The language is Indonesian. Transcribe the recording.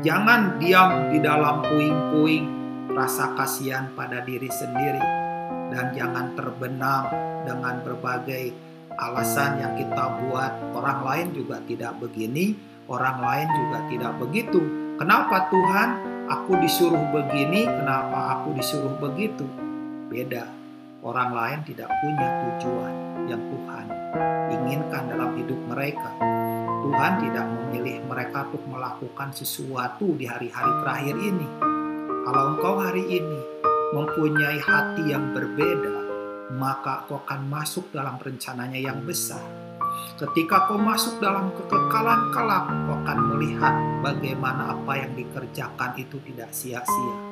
Jangan diam di dalam puing-puing rasa kasihan pada diri sendiri dan jangan terbenam dengan berbagai alasan yang kita buat. Orang lain juga tidak begini, orang lain juga tidak begitu. Kenapa Tuhan aku disuruh begini, kenapa aku disuruh begitu? Beda. Orang lain tidak punya tujuan yang Tuhan inginkan dalam hidup mereka. Tuhan tidak memilih mereka untuk melakukan sesuatu di hari-hari terakhir ini. Kalau engkau hari ini mempunyai hati yang berbeda, maka kau akan masuk dalam rencananya yang besar. Ketika kau masuk dalam kekekalan kelak, kau akan melihat bagaimana apa yang dikerjakan itu tidak sia-sia